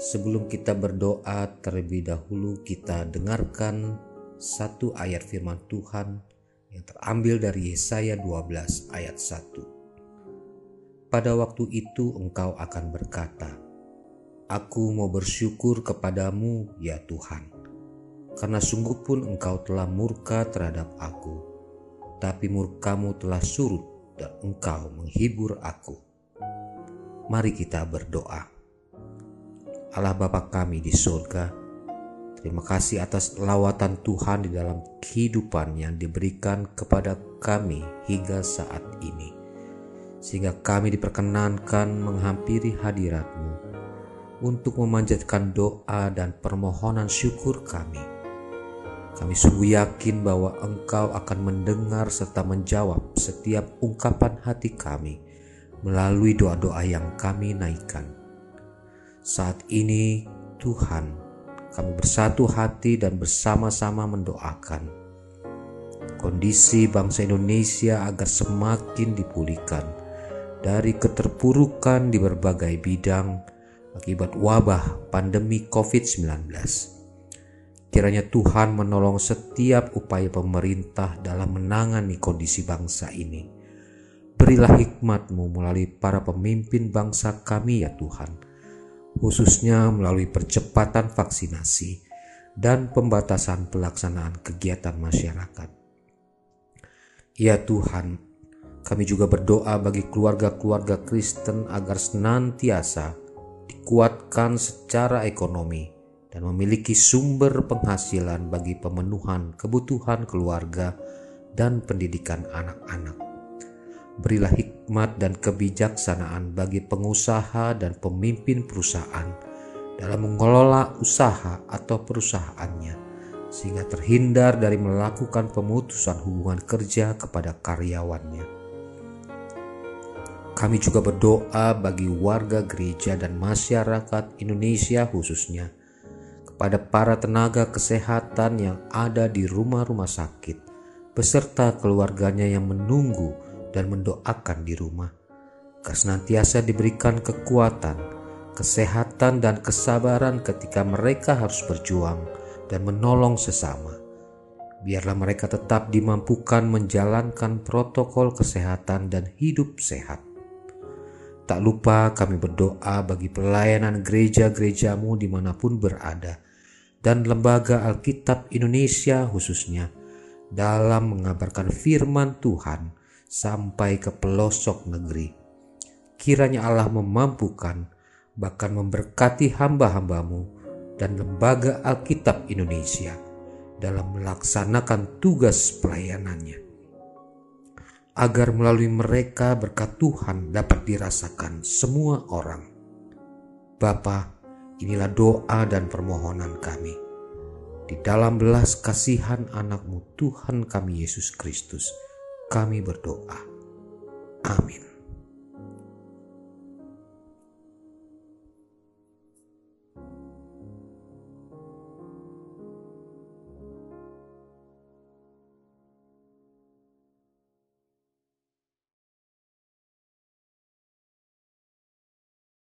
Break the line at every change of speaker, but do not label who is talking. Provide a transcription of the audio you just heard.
sebelum kita berdoa terlebih dahulu kita dengarkan satu ayat firman Tuhan yang terambil dari Yesaya 12 ayat 1. Pada waktu itu engkau akan berkata, Aku mau bersyukur kepadamu ya Tuhan, karena sungguh pun engkau telah murka terhadap aku, tapi murkamu telah surut dan engkau menghibur aku. Mari kita berdoa. Allah Bapa kami di surga, terima kasih atas lawatan Tuhan di dalam kehidupan yang diberikan kepada kami hingga saat ini. Sehingga kami diperkenankan menghampiri hadiratmu untuk memanjatkan doa dan permohonan syukur kami kami sungguh yakin bahwa Engkau akan mendengar serta menjawab setiap ungkapan hati kami melalui doa-doa yang kami naikkan. Saat ini, Tuhan, kami bersatu hati dan bersama-sama mendoakan kondisi bangsa Indonesia agar semakin dipulihkan dari keterpurukan di berbagai bidang akibat wabah pandemi COVID-19. Kiranya Tuhan menolong setiap upaya pemerintah dalam menangani kondisi bangsa ini. Berilah hikmat-Mu melalui para pemimpin bangsa kami ya Tuhan, khususnya melalui percepatan vaksinasi dan pembatasan pelaksanaan kegiatan masyarakat. Ya Tuhan, kami juga berdoa bagi keluarga-keluarga Kristen agar senantiasa dikuatkan secara ekonomi, dan memiliki sumber penghasilan bagi pemenuhan kebutuhan keluarga dan pendidikan anak-anak. Berilah hikmat dan kebijaksanaan bagi pengusaha dan pemimpin perusahaan dalam mengelola usaha atau perusahaannya, sehingga terhindar dari melakukan pemutusan hubungan kerja kepada karyawannya. Kami juga berdoa bagi warga gereja dan masyarakat Indonesia khususnya pada para tenaga kesehatan yang ada di rumah-rumah sakit, beserta keluarganya yang menunggu dan mendoakan di rumah, agar senantiasa diberikan kekuatan, kesehatan, dan kesabaran ketika mereka harus berjuang dan menolong sesama. Biarlah mereka tetap dimampukan menjalankan protokol kesehatan dan hidup sehat. Tak lupa kami berdoa bagi pelayanan gereja-gerejamu di mana pun berada, dan Lembaga Alkitab Indonesia khususnya dalam mengabarkan firman Tuhan sampai ke pelosok negeri. Kiranya Allah memampukan bahkan memberkati hamba-hambamu dan Lembaga Alkitab Indonesia dalam melaksanakan tugas pelayanannya. Agar melalui mereka berkat Tuhan dapat dirasakan semua orang. Bapak, Inilah doa dan permohonan kami. Di dalam belas kasihan anakmu Tuhan kami Yesus Kristus, kami berdoa. Amin.